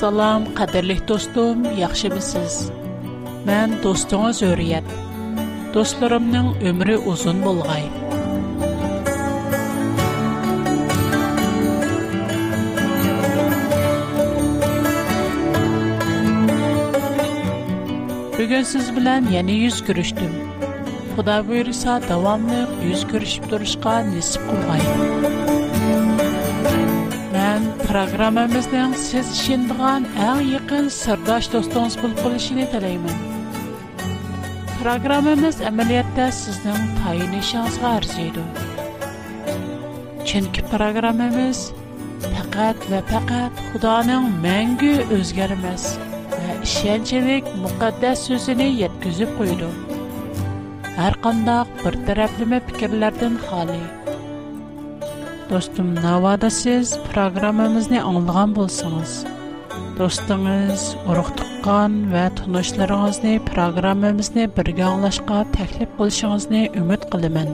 Assalom, qadrli dostum, yaxshimisiz? Men do'stingiz O'riyat. Dostlarımın ömrü uzun bo'lg'ay. Bugün siz bilen yana yüz görüştüm. Xudo buyursa, davomli yuz ko'rishib turishga nisib qilg'ay. Программамызның сез шиндыған әң еқін сырдаш достуңыз бұл қылышыны тілеймін. Программамыз әмілетті сізнің тайынышыңызға арзейді. Чүнкі программамыз пәкәт вә пәкәт Худаның мәңгі өзгәрмәс вә ішенчілік мұқаддәс сөзіні еткізіп қойды. Әр қандақ бір тәрәпліме пікірлерден халы – Dostum, navada siz proqramımızı anlığan bolsanız, dostunuz, uruqtuqqan və tunuşlarınızı proqramımızı birgə anlaşqa təklif qilishinizni ümid qilman.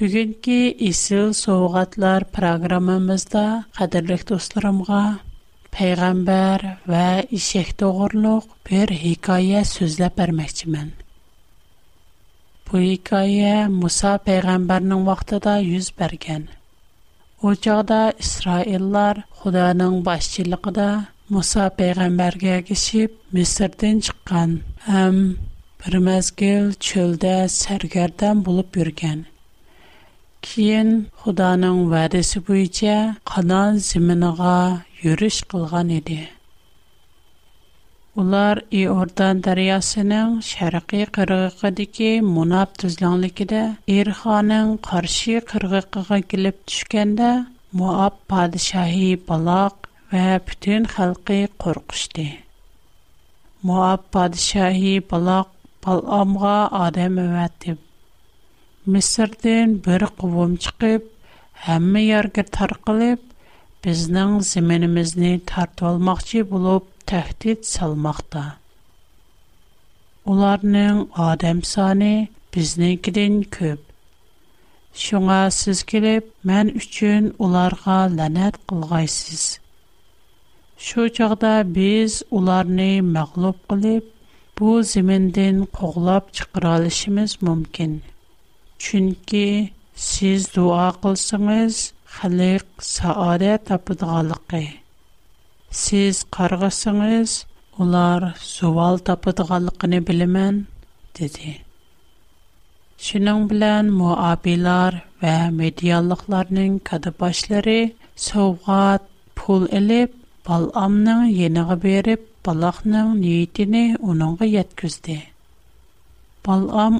Бүгінгі Исіл Соғатлар программамызда қадірлік достарымға Пәйғамбар вә Ишек Тоғырлық бір хикая сөзләп бәрмәкчімін. Бу хикая Муса пайгамбарның вакытында йөз бергән. Ул чакта Исраиллар Худаның башчылыгында Муса пайгамбаргә кешеп Мисрдән чыккан һәм бер мәзгел чөлдә сәргәрдән булып йөргән. Кин Худаның вәдәсе буенча Канан зиминыга йөриш кылган Улар и ордан дариясының шараги кырғықы дики мунап түзланликида, Ирханың қарши кырғықыға килип түшкенда, Муап падишаи балақ ва пүтін халги қорғышди. Муап падишаи балақ баламға адам өвәттіп. Мисырдын бір қубым чыгып, Хамми яргы таргылып, Резнан семенимизне тарталырмоқчы булып тәхтид салмакта. Уларның адам саны безнән көб. Шуңа сез килеп мен өчен уларга ланат кылгасыз. Шу чакта без уларны мәгълүб кылып бу җирләрдән قуглап чыкыра алышыбыз мөмкин. Чөнки сез дуа кылсыңгыз. خلق ساعده تبدغالقه. سیز قرگسنجز، اولار سوال تبدغالق نبلمن دیدی. شنوند بلن موآبیلار و میالخلار نین کدپاشلری سوغات پول الیب بال آمنه БЕРИП, نگبیر بالخ نم نیتی نه اونو غیت کرده. بال آم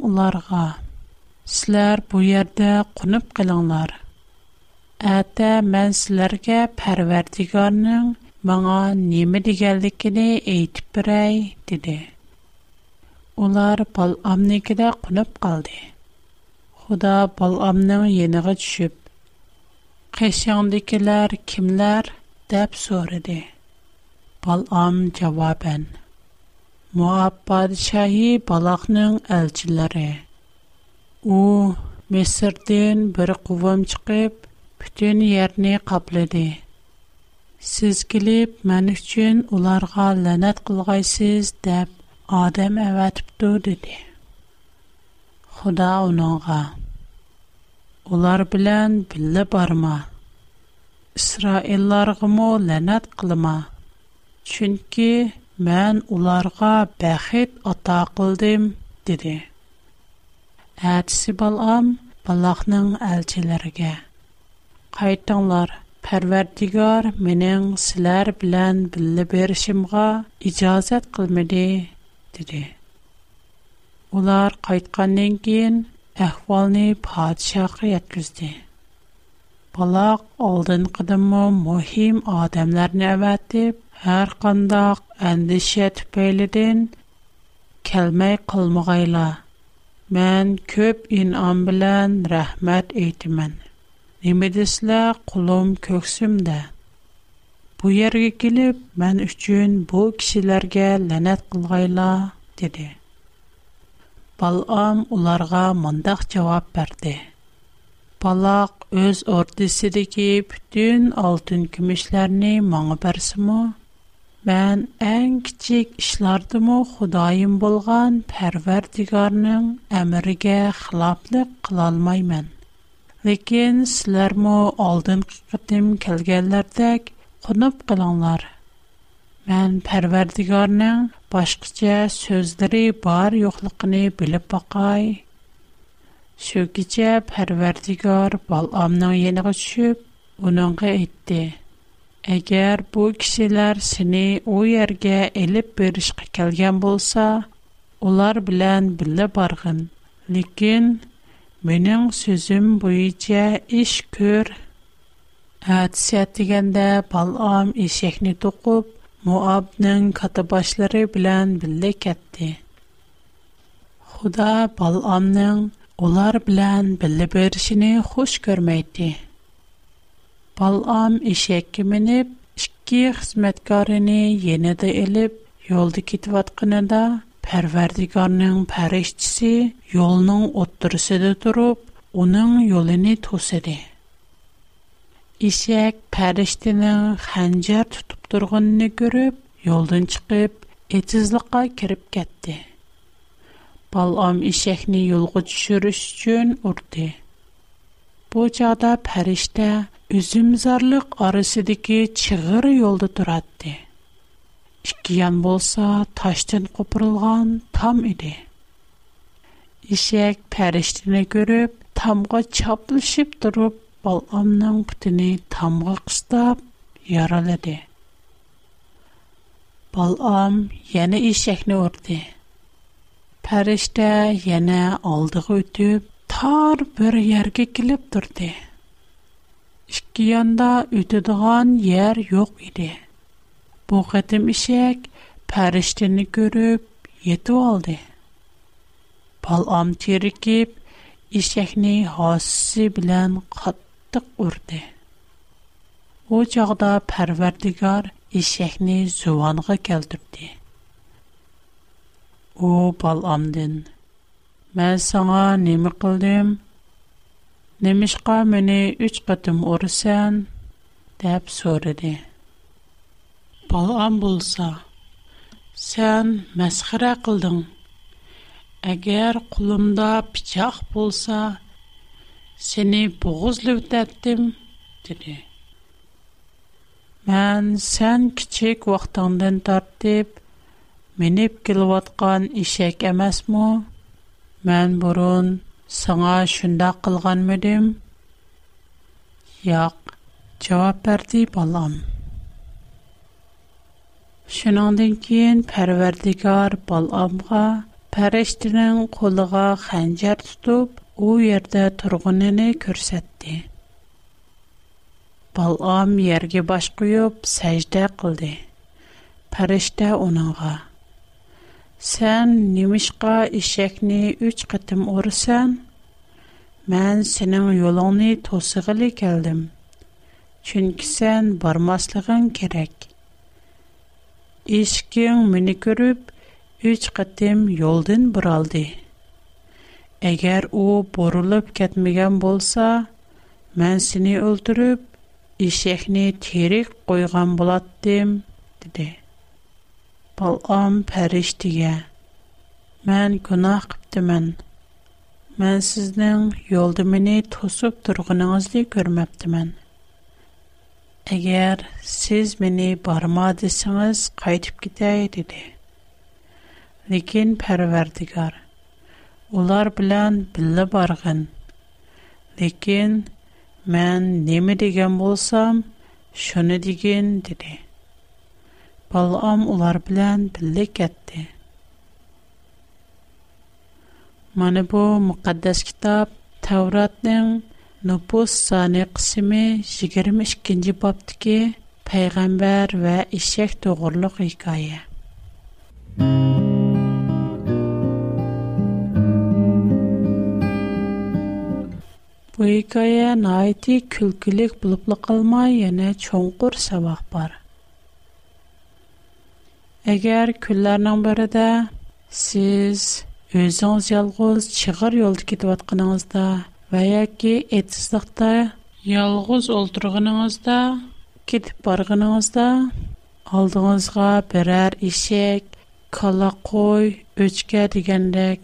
Әтә мен сіләргә пәрвәрдігарның маңа немі дегәлдікіні әйтіп бірәй, деді. Олар бал амникідә құнып Худа бал амның еніғі түшіп. Қесіңдікілер кімлер? деп сөріді. Бал ам жавабен. Муаббад шахи У, әлчілері. О, Месірден бір құвым чықып, җенне ярдны кабледи Сез килеп мән өчен уларға ланат кылгасыз дип адам әйтүп турды диди. Худа унага. Улар белән биллә барма. Исраиллар гы мо ланат кылма. Чөнки мен уларга бәхет ата кылдым диди. Әт сибал балахның әлтелерге. Хайтанлар, Пәрвәрдигар менің сілер білән білі берішімға ижазет қылмеді, деді. Олар қайтқаннен кейін әхвалны падишақы еткізді. Балақ алдын қыдымы мұхим адамларын әвәттіп, әр қандақ әндіше түпейліден кәлмей қылмығайла. Мен көп инам білән рәхмәт етімін, Немедесле кулым көксүмдә. Бу ергә килеп, мен өчен бу кешеләргә ләнәт кылгайла, диде. Балам уларга мондак җавап берде. Балак үз ортысыдагы бүтән алтын күмешләрне маңа берсемо? Мен ән кичек эшләрдемо худаим булган Пәрвәрдигарның әмриге хилаплык кыла алмаймын. Ләкин сләр мо алдын кыптым келгәнләрдәк кунып кылыңлар. Мен Пәрвәрдигарның башкача сүзләре бар юклыгын билеп бакай. Шу кичә Пәрвәрдигар Баламның яныга төшүп, уныңга әйтте: "Әгәр бу кешеләр сине у ергә элеп беришкә килгән булса, улар белән билеп баргын. Ләкин Менің сөзім бұйыце іш көр. Әдісет дегенде балам ешекні тұқып, Муабның катыбашлары білән білі кәтті. Худа баламның олар білән білі бершіні хуш көрмейді. Балам ешекі мініп, ішкі қызметкарыны еніді іліп, елді кетіватқынада, پروردگارنن پرشتسی یولنن اتدرسی ده دروب اونن یولنی توسی ده. ایسیک پرشتنن خنجر تطب درغن نگروب یولدن چقیب ایتزلقا کرب کت ده. بال آم ایسیکنی یولغو چشورش جون ارده. بو جادا پرشتن Ишкиян болса, таштен қопырылған там іди. Ишек пэрэштіне көріп, тамға чаплышып дұрып, баламның күтіні тамға қыстап, яраляди. Балам, яна ишекне орди. Пэрэшті, яна алдығы үтіп, тар бір ерге кіліп дұрди. Ишкиянда үтідыған ер йоқ іди. Bu qatim işək pəriştini görüb yetu aldı. Balam tirikib, işəkni hasisi bilən qattıq urdu. O çağda pərverdigar işəkni züvanğa gəldirdi. O balamdın, mən sana nemi qıldım, nemişqa məni üç qatim ursən, dəb sorudu. балам болса, сән мәсхір әқылдың. Әгер кулымда пичақ болса, сені бұғызлы өтәттім, деді. Мән сән кичек вақтандың тарттып, меніп келуатқан ішек әмәс мұ? Мән бұрын саңа шында қылған мөдім? Яқ, жауап бәрді балам. Шуныңдан кейін Пәрвәрдигар Баламға пәрештінің қолыға хәнжәр тұтып, у ерді тұрғыныны көрсетті. Балам ерге баш құйып, сәждә қылды. Пәрештә оныңға. Сән немішқа ішекні 3 қытым орысан, мән сенің yolыңны тосығылы келдім. Чүнкі сән бармаслығын керек.'' Ишкин мини көріп, Уч қаттим йолдин бұралди. Әгер у борулып көтміген болса, Мән сіни өлтүріп, Ишехни тирик қойған боладдим, диди. Балам пәріш диге, Мән кунах кіптимен, Мән сіздің йолді мини тусып тұрғынаңызды Əgər siz məni barmadısınız, qayıtıb gedəy dedi. Lakin Pərverdigar ular bilan billə barğın. Lakin mən nəmi degan bolsam, şunu degin dedi. Balam ular bilan billə getdi. Mana bu müqəddəs kitab Tavratning Nopus sani qismi 22-nji babdiki paygamber we eşek dogurluk hikaye. Bu hikaye naiti külkülük bulupluk kılmay yana çoğunkur sabah bar. Eger küllerden beri de siz özünüz yalgız çıgır yoldu gidi va yoki etisliqda yolg'iz o'ltirganingizda ketib borganingizda oldingizga biror eshak kala qo'y o'chka degandek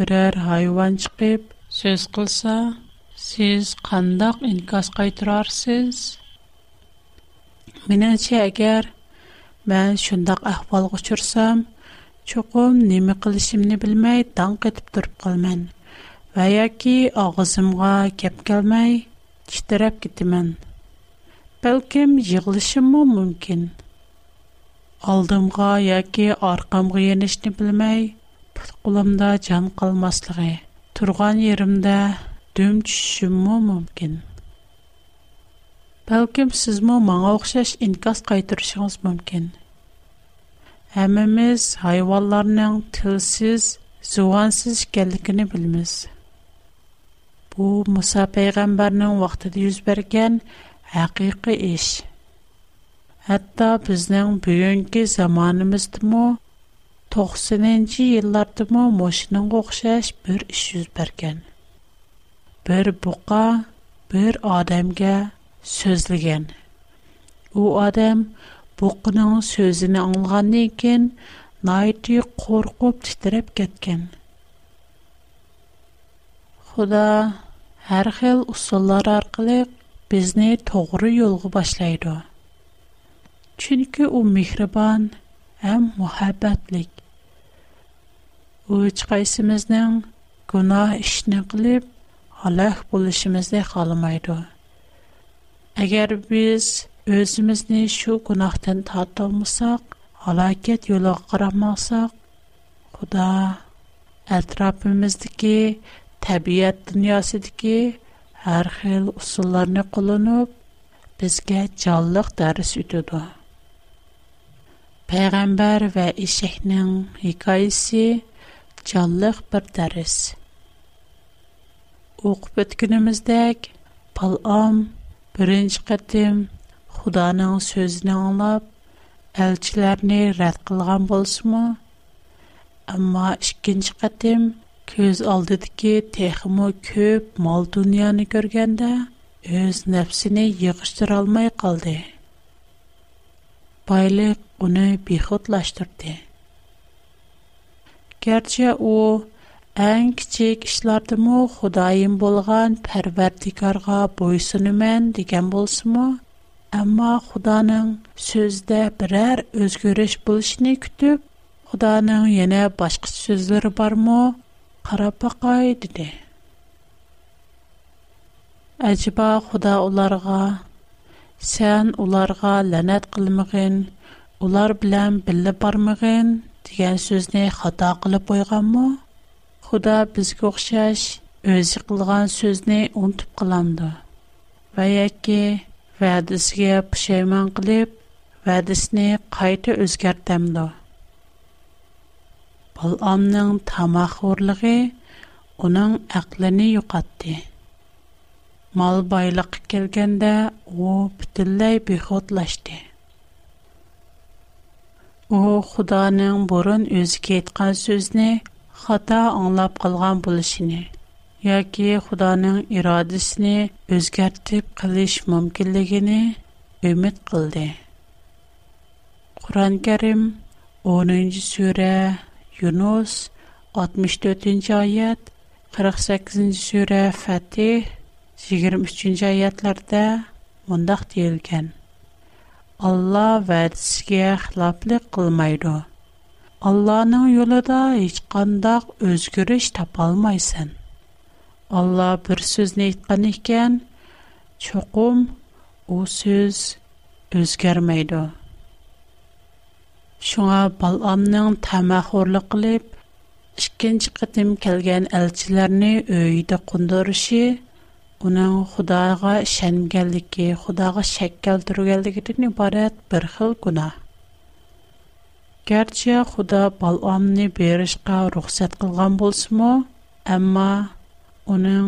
biror hayvon chiqib so'z qilsa siz qandoq inkos qaytirarsiz menimcha agar man shundoq ahvolga uchirsam cho'qim nima qilishimni bilmay dong etib turib qolman Ва ағызымға агызымга кеп келмей, читереп китимен. Белким жиглышым му мүмкін. Алдымга яки аркамгы енішні білмей, пұтқуламда жан қалмаслығы, турған ерімді дүм чүшім му мүмкін. Белким сіз му маңа оқшаш инкас қайтыршыңыз мүмкін. Әміміз хайваларның тілсіз, зуансыз кәлікіні білміз. Әміміз bu Musa payg'ambarning vaqtida yuz bergan haqiqiy ish hatto bizning bugungi zamonimizdami 90 yillardami moshining o'xshash bir ish yuz bergan bir buqa bir odamga so'zlagan u odam buqining so'zini anglagandan keyin nayti qo'rqib titrab ketgan xudo hər xil usullar orqali bizni to'g'ri yo'lga boshlaydi chunki u mehribon ham muhabbatlik u hech qaysimizning gunoh ishni qilib halak bo'lishimizni xohlamaydi agar biz o'zimizni shu gunohdan tortolmasak halokat yo'liga qaramaqsak xudo atrofimizdagi təbiət dünyasıdakı hər xil usullarını qullanıb bizə canlıq dərs ötüdü. Peyğəmbər və eşəknin hekayəsi canlıq bir dərs. Oxub ötkünümüzdək Bal'am birinci qətim Xudanın sözünü anlab, elçilərini rədd qılğan bolsunmu? Amma ikinci qətim ko'z oldidagi texmo ko'p mol dunyoni ko'rganda o'z nafsini yig'ishtirolmay qoldi boylik uni behudlashtirdi garchi u eng kichik ishlardimu xudoyim bo'lgan parvardigorga bo'ysunaman degan bo'lsimu ammo xudoning so'zida biror o'zgarish bo'lishini kutib xudoning yana boshqa so'zlari bormi qarab baqay dedi ajiba xudo ularga sen ularga la'nat qilmag'in ular bilan birga bormag'in degan so'zni xato qilib qo'yganmi xudo bizga o'xshash o'zi qilgan so'zni unutib qilandi va yoki va'disiga pushaymon qilib va'disini qayta o'zgartamdi Bal'amning tamoqxo'rligi uning aqlini yo'qotdi. Мал boyliqqa kelganda u butunlay behudlashdi. U Xudoning burun o'ziga aytgan so'zni xato anglab qolgan bo'lishini yoki Xudoning irodasini o'zgartib qilish mumkinligini umid qildi. Qur'on Karim 10-sura Yunus 64-nji aýat, 48-nji sura Fatih 23-nji aýatlarda mundaq diýilген. Allah va'disiga xiloflik qilmaydi. Allahning yo'lida hech qanday o'zgarish tapa olmaysan. Allah bir so'zni aytgan ekan, cho'qim u so'z o'zgarmaydi. Шуңа баламның тамахорлық қылып, ikkinchi qatim kelgan elchilarni uyida qundirishi uning xudoga ishonganligi xudoga shak keltirganligidan iborat bir xil gunoh garchi xudo balomni berishga ruxsat qilgan bo'lsimu ammo uning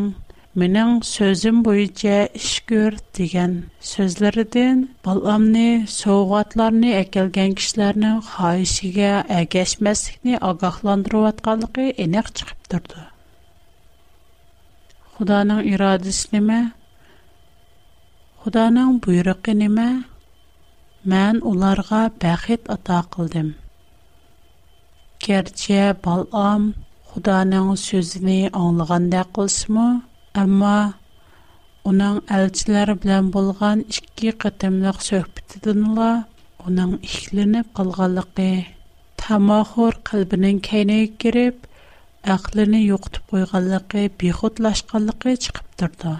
Менің сөзім бойынша іш көр деген сөзлерден баламны соғатларны әкелген кішілерінің хайшыға әгәшмәсікні ағақландыру атқалықы енеқ чықып тұрды. Құданың ирадысы неме? Құданың бұйрықы неме? Мән оларға бәхет ата қылдым. Керче балам худаның сөзіні аңлыған дәқылсы Амма, оның әлчілер білән болған ішкі қытымлық сөхбітідінла оның ішіленіп қалғалықы. Тамахор қалбінің кәйне керіп, әқліні йоқтып қойғалықы, бейхотлашқалықы чықып тұрды.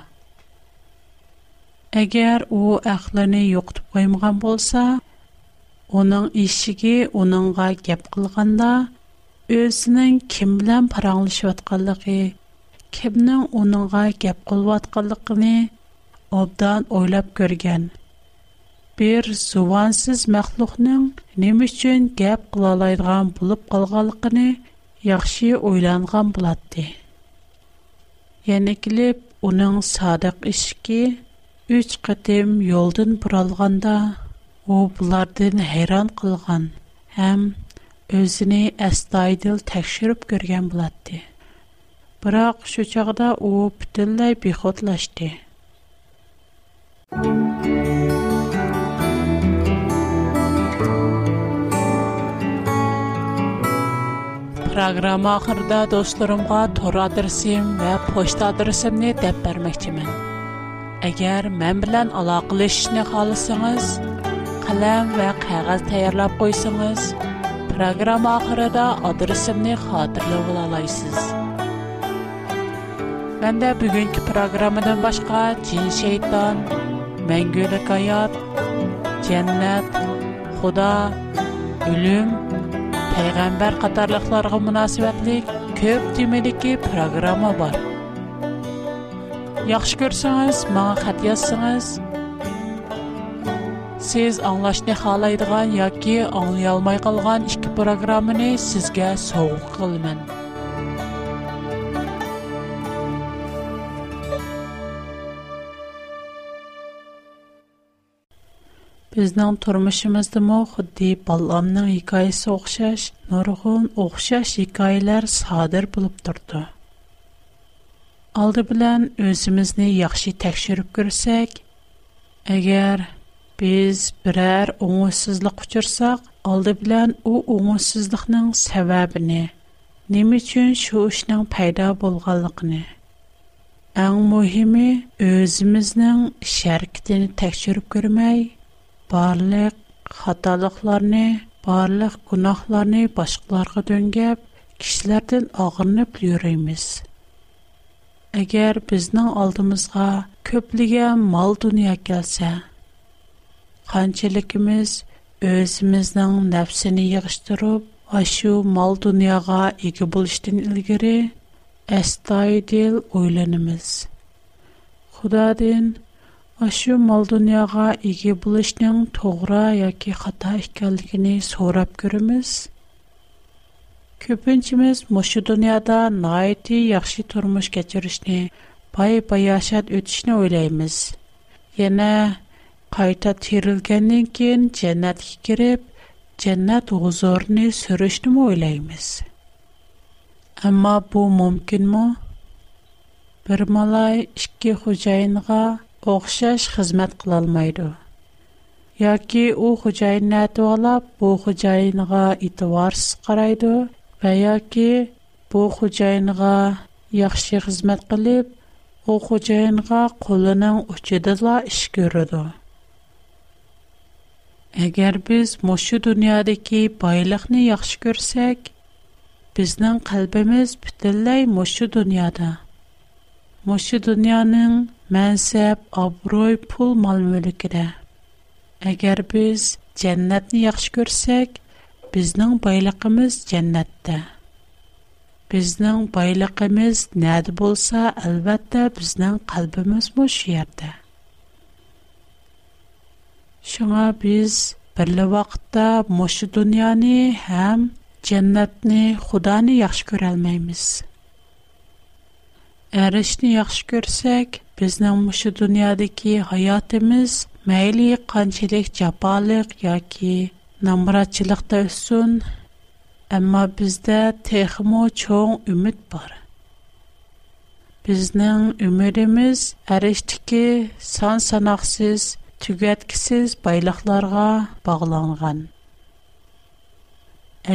Әгер о әқліні йоқтып қоймаған болса, оның ішіге оныңға кеп қылғанда, өзінің кім білән параңылышы kimning uningga gap qilvotganligini obdan o'ylab ko'rgan bir zuvansiz maxluqning nima uchun gap qilolaydigan bo'lib qolganligini yaxshi o'ylangan bo'ladi yana kelib uning sodiq ishki uch qatim yo'ldan buralganda u bulardan hayron qilgan ham o'zini astoydil tekshirib ko'rgan bo'ladi Бирок şu чагда у бүтүнлөй Программа ахырда досторумга тор адресим ва почта адресимни деп бермекчимин. Эгер мен билан алакылышны халысыңыз, калам ва кагаз таярлап койсоңуз, программа ахырда адресимни хатırlап алалайсыз. Мен дэ бүгінки програмадан башка şeytan, шейтан», «Мен герек аят», «Дженнет», «Худа», «Улюм», «Пейгамбар» қатарлықларға мунасиватлик көп var програма бар. Яхш көрсіңіз, маңа хат яссыңыз. Сез анлашни халайдыған, яки анлай алмай қалған Bizning turmushimizda mo xuddi Ballamning hikoyasi o'xshash, nurg'un o'xshash hikoyalar sodir булып turdi. Алды белән өзімізіне яқшы тәкшіріп көрсек, әгер біз бірәр оңысызлық құчырсақ, алды білән о оңысызлықның сәвәбіне, немі үшін шу пайда болғалықыны. Әң мұхимі өзіміздің шәркетіні тәкшіріп көрмәй, Барлык хаталыкларны, барлык гынакларны башкаларга төнгәп, кишләрдән агынып йөребез. Әгәр безнең алдымызга көплегән мал дөнья калса, һанчылыгыбыз özбезнең нәфсене ягыштырып, ашу мал дөньяга ике бу эшнең илгәре эстай дил Ашу мал дуньяга иге булышның тогра яки хата икәнлигин сорап көрәмиз. Көпүнчимиз мошу дуньяда найти яхшы турмуш кечерүшне, бай бай яшат өтүшне ойлайбыз. Яна қайта терилгәннән кин дженнәт кирип, дженнәт гузорны сөрүшне ойлайбыз. Әмма бу мөмкинме? Бер малай ике хуҗайынга o'xshash xizmat qilolmaydi yoki u xo'jayinni atvolab bu xo'jayiniga e'tiborsiz qaraydi va yoki bu xo'jayiniga yaxshi xizmat qilib u xo'jayinga qo'lining uchidala ish ko'radi agar biz mushu dunyodagi boyliqni yaxshi ko'rsak bizning qalbimiz butunlay mushu dunyoda mushu dunyoning mansab obro'y pul mol mulkida agar biz jannatni yaxshi ko'rsak bizning boyliqimiz jannatda bizning boyliqimiz nadi bo'lsa albatta bizning qalbimiz bu shu yerda shunga biz birli vaqtda mushu dunyoni ham jannatni xudoni yaxshi ko'rolmaymiz erishni yaxshi ko'rsak bizning mushu dunyodagi hayotimiz mayli qanchalik jafoliq yoki namratchilikda o'ssin ammo bizda texmo cho'ng umid bor bizning umidimiz arishdiki son sanoqsiz tugatkisiz boyliqlarga bog'langan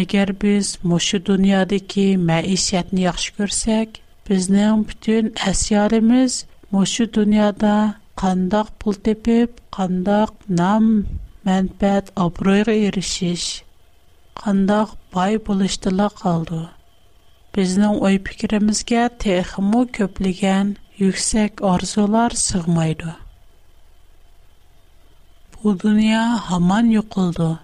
agar biz mushu dunyodagi maishatni yaxshi ko'rsak bizning butun asyarimiz Мошу дунияда қандақ бұлтепип, қандақ нам мәнпэт абройра иришиш, қандақ бай бұлыштыла қалду. Біздің ой пикирімізге тэхиму көплиген юксек арзулар сүгмайду. Бу дуния хаман юқылду.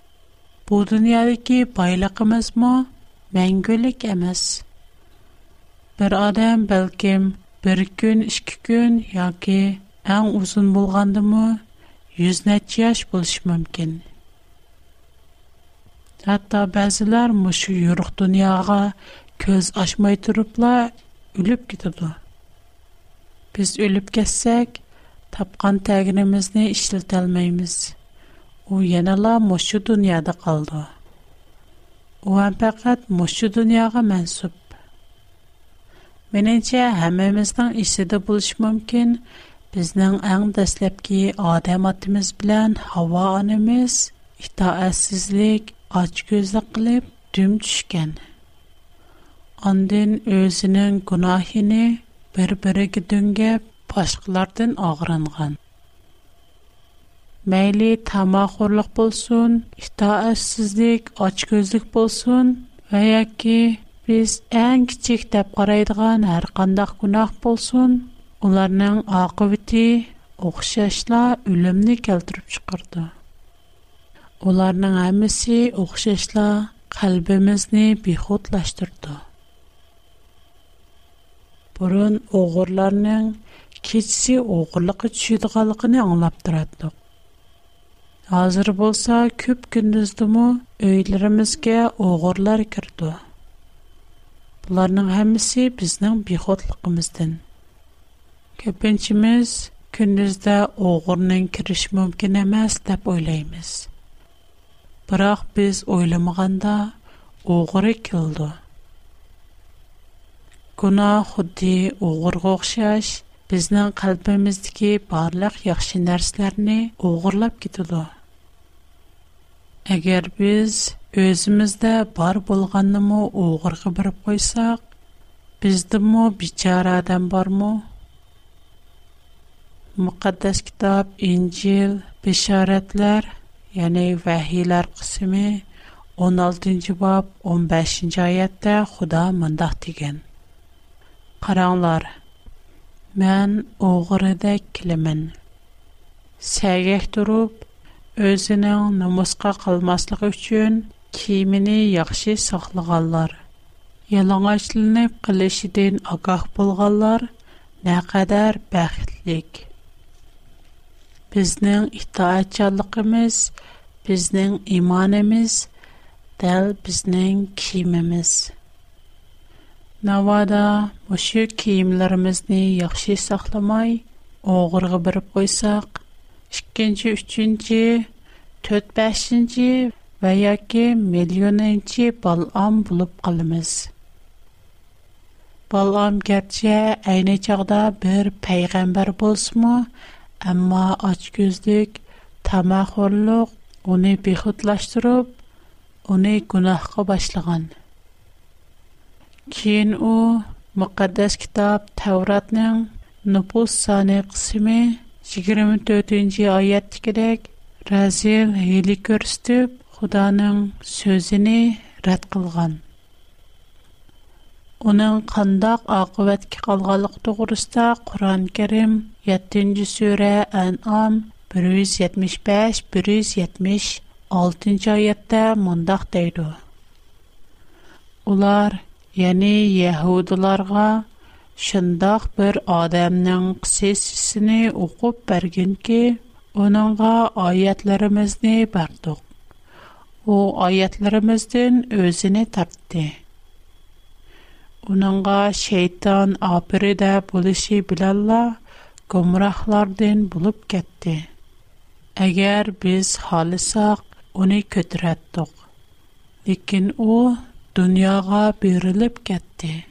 Бу дуниядыки байлыгымыз му мәнгілік әміз. Бир адам бәлкім bir gün, iki gün ya ki en uzun bulandı mı? Yüz net yaş buluş mümkin Hatta bazılar mı yoruq yoruk dünyaya köz aşmayı durupla ölüp gidiyordu. Biz ölüp gitsek, tapqan təginimizini işletelmeyimiz. O yenala mı şu dünyada kaldı. O en pekat mı şu Меніңше, әміміздің ішсіді бұлыш мүмкін. Біздің әң дәслепкі адам атымыз білән, хава анымыз, itaətsizlik, açgözlük qılıb düm düşkən. Ondan özünün günahını bir-biriga döngəb başqalardan ağrınğan. Məyli tamaqorluq bolsun, itaətsizlik, açgözlük bolsun və ya ki بیز انج تیخ تب قریدگان هر قندخ گناه پولسون، اولرن انج آقایتی، اخششلا علم نیکل ترب شکرد. اولرن انج مسی اخششلا قلب مزنه بی خود لشترد. برون اغورلرن انج کیسی اغورلک چید قلق Оларның хамиси бізнің бихотлықымыздың. Көпінчіміз күндізді оғырның кириш мумкінамас тап ойлаймыз. Бырақ біз ойламағанда оғыр ек елду. Куна худди оғыр гохша аш, бізнің қалпамыздыки барлық яхшы нәрсіларни оғырлап кедуду. Агер біз... Өзімізді бар болғаннымы оғырғы біріп қойсақ, біздімі бичара адам бармы? Müqəddəs kitab, İncil, Beşarətlər, yəni vəhiylər qismi 16-cı bab 15-ci ayətdə Xuda mındaq degen. Qaranlar, mən oğrıdə kilimin. Səgək durub, özünün namusqa qalmaslığı üçün Кеймене яхшы саклаганнар, ялыңгычлылык кылышыдан агах булганнар, nə qadar бахтлык. Безнең иттихадчалыгыбыз, безнең иманбыз, дәл безнең киемебез. Навада бу шир киемләребезне яхшы сакламый, огыргы биреп куйсак, 2-нче, 4 5 va yoki millioninchi balom bo'lib qolamiz balom garchi ayni chog'da bir payg'ambar bo'lsinmi ammo ochko'zlik tamaxo'rlik uni behudlashtirib uni gunohga boshlagan keyin u muqaddas kitob tavratning nupus soni qismi 24 to'rtinchi oyatdagidek razil hiyli ko'rsatib Худаның сөзені рад қылған. Оның қандақ оқиғаты қалғандық тұрғысыда Құран-қарім 7-ші сүре Ан-Ам 175-176-шы аятта мынадай дейді. Олар, яғни яһудтарға шыңдық бір адамның қысқасын оқып бергенкі оныңға аяттарымызды бақты. O ayetlärimizden özünü tartdı. Onunğa şeytan aparede bulışı bilenlär kumraqlardan bulup getti. Agar biz xolisaq, uni kütretdik. Lekin o dunyara birelib getti.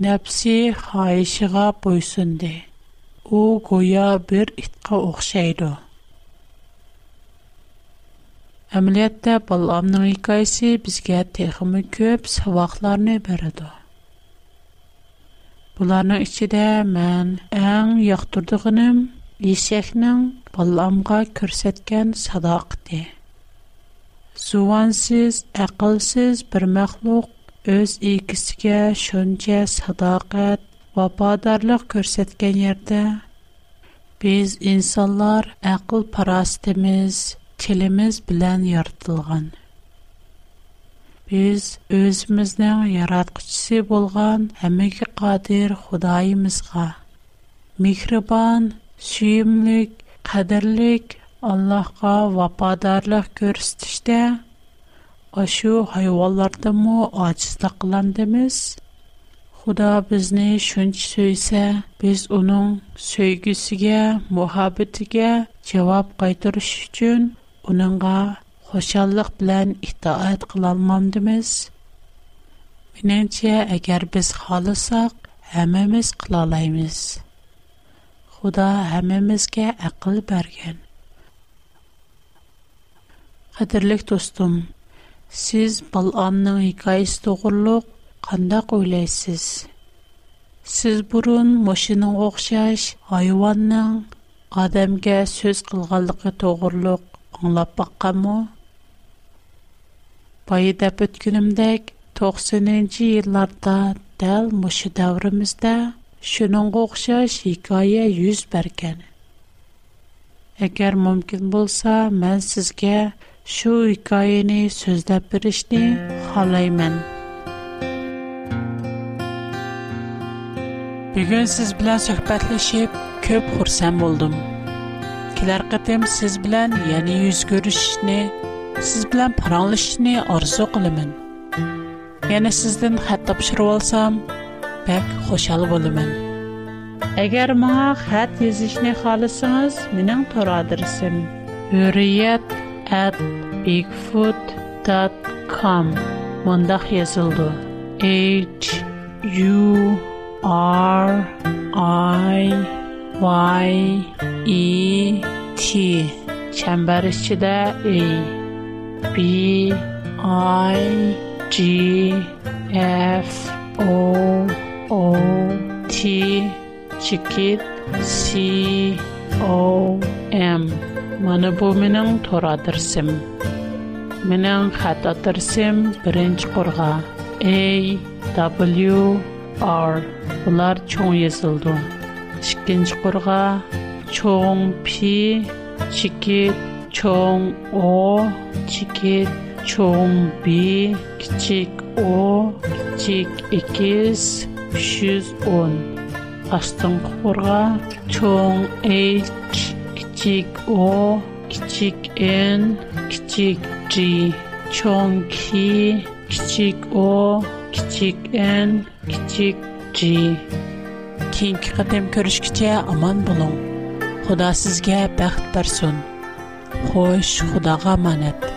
Napsi hayışğa boysundi. O goya bir itqa oqşaydı. Әмәлиятдә балламның һәр кайсы безгә тәһәммә күп савакларны бирә дә. Буларның içидә мен әм иң яҡтырдығым исехнең балламға күрәткән садаҡәте. Сувансыз, аҡылсыз бер махлуҡ öz икесгә шунчә садаҡәт ва падарлыҡ күрәткән йөрәдә без инсанлар аҡыл парастимىز келіміз білян ярдылған. Біз өзімізден ярадкучси болған әмеки қадир худаимызға. Микрабан, сүйімлік, қадарлік, Аллахға вападарлық көрсістіжді. Ашу хайваларды му ачызда қыландымыз. Худа бізні шунч сөйсі, біз оның сөйгісіге, мухабитіге чевап اونانگا خوشالق بلن احترام قلال مندمیس. من انتیا халысак, بس خالصاق Худа مس ақыл مس. خدا همه مس که اقل برگن. خدای لک دوستم. سیز بال آم سیز برون сөз و خشاش، аңлап баққанмы? Байы дәп өткінімдәк 90-нінші елларда дәл мұшы дәуірімізді шының қоқша шикайы юз бәрген. Әгер мүмкін болса, мән сізге шу икайыны сөздәп бірішіні қалаймен. Бүгін сіз білән сөхбәтлішіп, көп хурсам болдым kilar qitim siz bilan yana yuz ko'rishishni siz bilan paranglashishni orzu qilaman yana sizdan xat topshirib olsam bak xushal bo'laman agar maa xat yozishni xohlasangiz mening tor adresim uriyat at bigfood dot com h u r i Y E T çember içində E B I G F O O T çikit C O M mana bu mənim tor adresim mənim xətt adresim A W R bunlar çox chikin chukurga, chung pi, chikit chung o, chikit chung bi, kichik o, kichik ikis, pishuz on. Astung chukurga, chung h, kichik o, kichik n, kichik g, chung ki, kichik o, kichik n, kichik g. keyingi qatim ko'rishgacha omon bo'ling xudo sizga baxt bersin xo'sh xudoga omonat